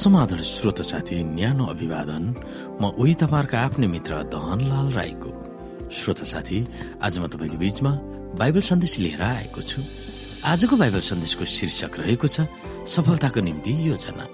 समाधान श्रोत साथी न्यानो अभिवादन। म उही तपाईँहरूको आफ्नै मित्र दहनलाल राईको। श्रोत साथी आज म तपाईँको बीचमा बाइबल सन्देश लिएर आएको छु। आजको बाइबल सन्देशको शीर्षक रहेको छ सफलताको निम्ति योजना।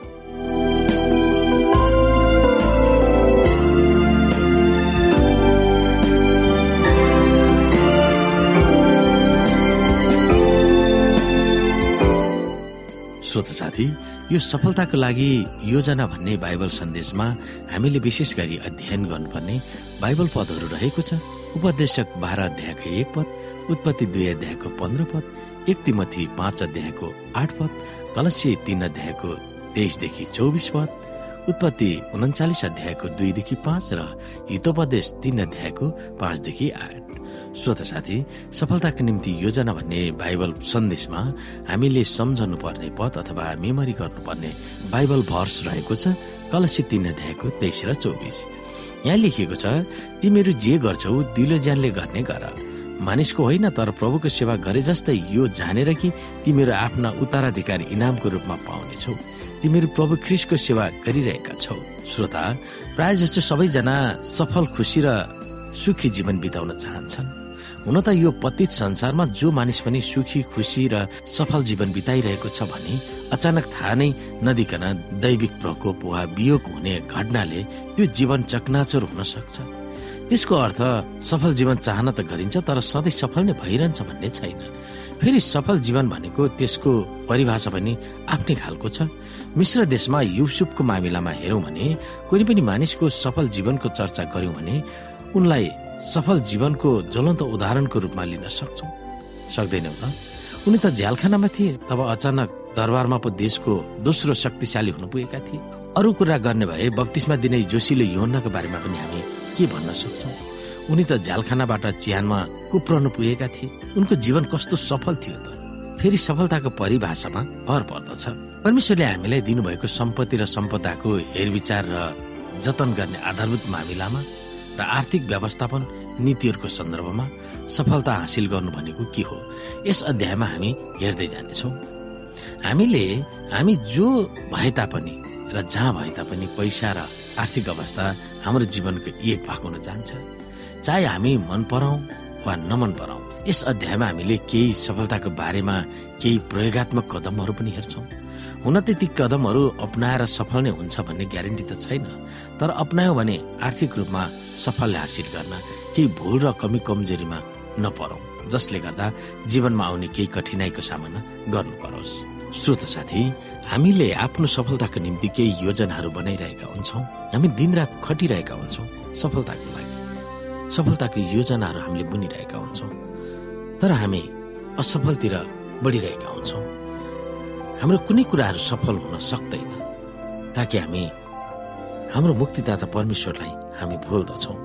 श्रोत साथी यो सफलताको लागि योजना भन्ने बाइबल सन्देशमा हामीले विशेष गरी अध्ययन गर्नुपर्ने बाइबल पदहरू रहेको छ। उपदेशक बाह्र अध्यायको एक पद उत्पत्ति दुई अध्यायको पन्ध्र पद एक तिमथी पाँच अध्यायको आठ पद कलसी तीन अध्यायको तेइसदेखि चौबिस पद उत्पत्ति उन्चालिस अध्यायको दुईदेखि पाँच र हितोपदेश तीन अध्यायको पाँचदेखि आठ। श्रोत साथी सफलताको निम्ति योजना भन्ने बाइबल सन्देशमा हामीले सम्झनु पर्ने पद अथवा मेमोरी गर्नुपर्ने बाइबल भर्स रहेको छ कलसी तीन अध्यायको तेइस र चौबिस। यहाँ लेखिएको छ तिमीहरू जे गर्छौ दिलो ज्यानले गर्ने गर। मानिसको होइन तर प्रभुको सेवा गरे जस्तै यो जानेर कि तिमीहरू आफ्ना उत्तराधिकारी इनामको रूपमा पाउनेछौ। तिमीहरू प्रभु ख्रिसको सेवा गरिरहेका छौ। श्रोता प्राय जस्तो सबैजना सफल खुसी र सुखी जीवन बिताउन चाहन्छन्। हुन त यो पतित संसारमा जो मानिस पनि सुखी खुसी र सफल जीवन बिताइरहेको छ भने अचानक थाहा नै नदिकन दैविक प्रकोप वा वियोग हुने घटनाले त्यो जीवन चकनाचुर हुन सक्छ। त्यसको अर्थ सफल जीवन चाहना त गरिन्छ तर सधैँ सफल नै भइरहन्छ भन्ने छैन। फेरि सफल जीवन भनेको त्यसको परिभाषा पनि आफ्नै खालको छ। मिश्र देशमा युसुफको मामिलामा हेरौँ भने कुनै पनि मानिसको सफल जीवनको चर्चा गर्यौं भने उनलाई सफल जीवनको ज्वलन्त उदाहरणको रूपमा लिन सक्छौ। सक्दैनौ त। उनी त झ्यालखानामा थिए तब अचानक दरबारमा पो देशको दोस्रो शक्तिशाली हुन पुगेका थिए। अरू कुरा गर्ने भए बत्तिसमा दिने जोशीले योहन्नाको बारेमा पनि हामी के भन्न सक्छौ? उनी त झ्यालखानाबाट चिहानमा कुप्रनु पुगेका थिए। उनको जीवन कस्तो सफल थियो त? फेरि सफलताको परिभाषामा भर पर्दछ। परमेश्वरले हामीलाई दिनुभएको सम्पत्ति र सम्पदाको हेरविचार र जतन गर्ने आधारभूत मामिलामा र आर्थिक व्यवस्थापन नीतिहरूको सन्दर्भमा सफलता हासिल गर्नु भनेको के हो? यस अध्यायमा हामी हेर्दै जानेछौँ। हामीले हामी जो भए तापनि र जहाँ भए तापनि पैसा र आर्थिक अवस्था हाम्रो जीवनको एक भाग हुन जान्छ चाहे हामी मन पराउँ वा नमन पराउँ यस अध्यायमा हामीले केही सफलताको बारेमा केही प्रयोगत्मक कदमहरू पनि हेर्छौँ। हुन त ती कदमहरू अप्नाएर सफल नै हुन्छ भन्ने ग्यारेन्टी त छैन तर अप्नायो भने आर्थिक रूपमा सफल हासिल गर्न केही भुल र कमी कमजोरीमा नपरौँ जसले गर्दा जीवनमा आउने केही कठिनाईको सामना गर्नु परोस्। श्रोत साथी हामीले आफ्नो सफलताको निम्ति केही योजनाहरू बनाइरहेका हुन्छौँ हामी दिनरात खटिरहेका हुन्छौँ सफलताको लागि। सफलताको योजनाहरू हामीले बुनिरहेका हुन्छौँ तर हामी असफलतिर बढिरहेका हुन्छौँ। हाम्रो कुनै कुराहरू सफल हुन सक्दैन। ताकि हामी हाम्रो मुक्तिदाता परमेश्वरलाई हामी भुल्दछौँ।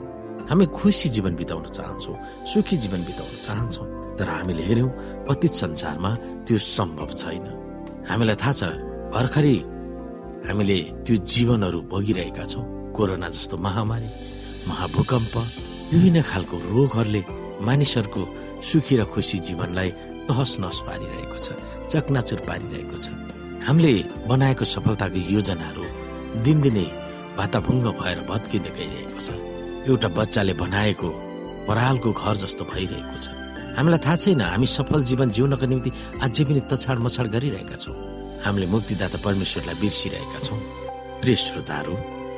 हामी खुसी जीवन बिताउन चाहन्छौँ सुखी जीवन बिताउन चाहन्छौँ। तर हामीले हेऱ्यौँ पतित संसारमा त्यो सम्भव छैन। हामीलाई थाहा छ भर्खरै हामीले त्यो जीवनहरू भोगिरहेका छौँ कोरोना जस्तो महामारी महाभूकम्प विभिन्न खालको रोगहरूले मानिसहरूको सुखी र खुसी जीवनलाई तहस नहस पारिरहेको छ चकनाचुर पारिरहेको छ। हामीले बनाएको सफलताको योजनाहरू दिनदिनै भाताभुङ्ग भएर भत्किँदै गइरहेको छ। एउटा बच्चाले बनाएको परालको घर जस्तो भइरहेको छ। हामीलाई थाहा छैन हामी सफल जीवन जिउनको निम्ति अझै पनि तछाड मछाड गरिरहेका छौँ। हामीले मुक्तिदाता परमेश्वरलाई बिर्सिरहेका छौँ। प्रिय श्रोताहरू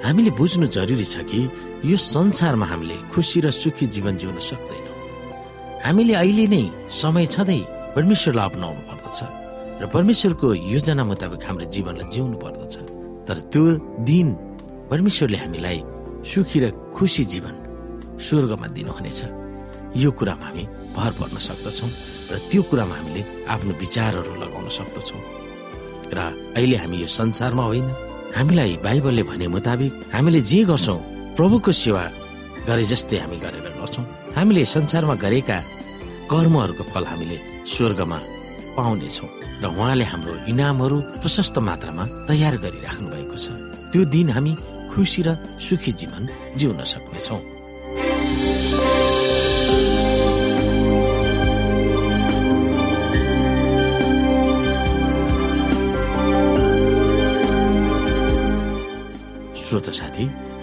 हामीले बुझ्नु जरुरी छ कि यो संसारमा हामीले खुसी र सुखी जीवन जिउन सक्दैनौँ। हामीले अहिले नै समय छँदै परमेश्वरलाई अप्नाउनु पर्दछ र परमेश्वरको योजना मुताबिक हाम्रो जीवनलाई जिउनु पर्दछ। तर त्यो दिन परमेश्वरले हामीलाई सुखी र खुसी जीवन स्वर्गमा दिनुहुनेछ। यो कुरामा हामी भर पर्न सक्दछौँ र त्यो कुरामा हामीले आफ्नो विचारहरू लगाउन सक्दछौँ। र अहिले हामी यो संसारमा होइन। हामीलाई बाइबलले भने मुताबिक हामीले जे गर्छौँ प्रभुको सेवा गरे जस्तै हामी गरेर गर्छौँ हामीले संसारमा गरेका कर्महरूको फल हामीले स्वर्गमा पाउनेछौँ र उहाँले हाम्रो इनामहरू प्रशस्त मात्रामा तयार गरिराख्नु भएको छ। त्यो दिन हामी खुसी र सुखी जीवन जिउन सक्नेछौँ। श्रोत साथी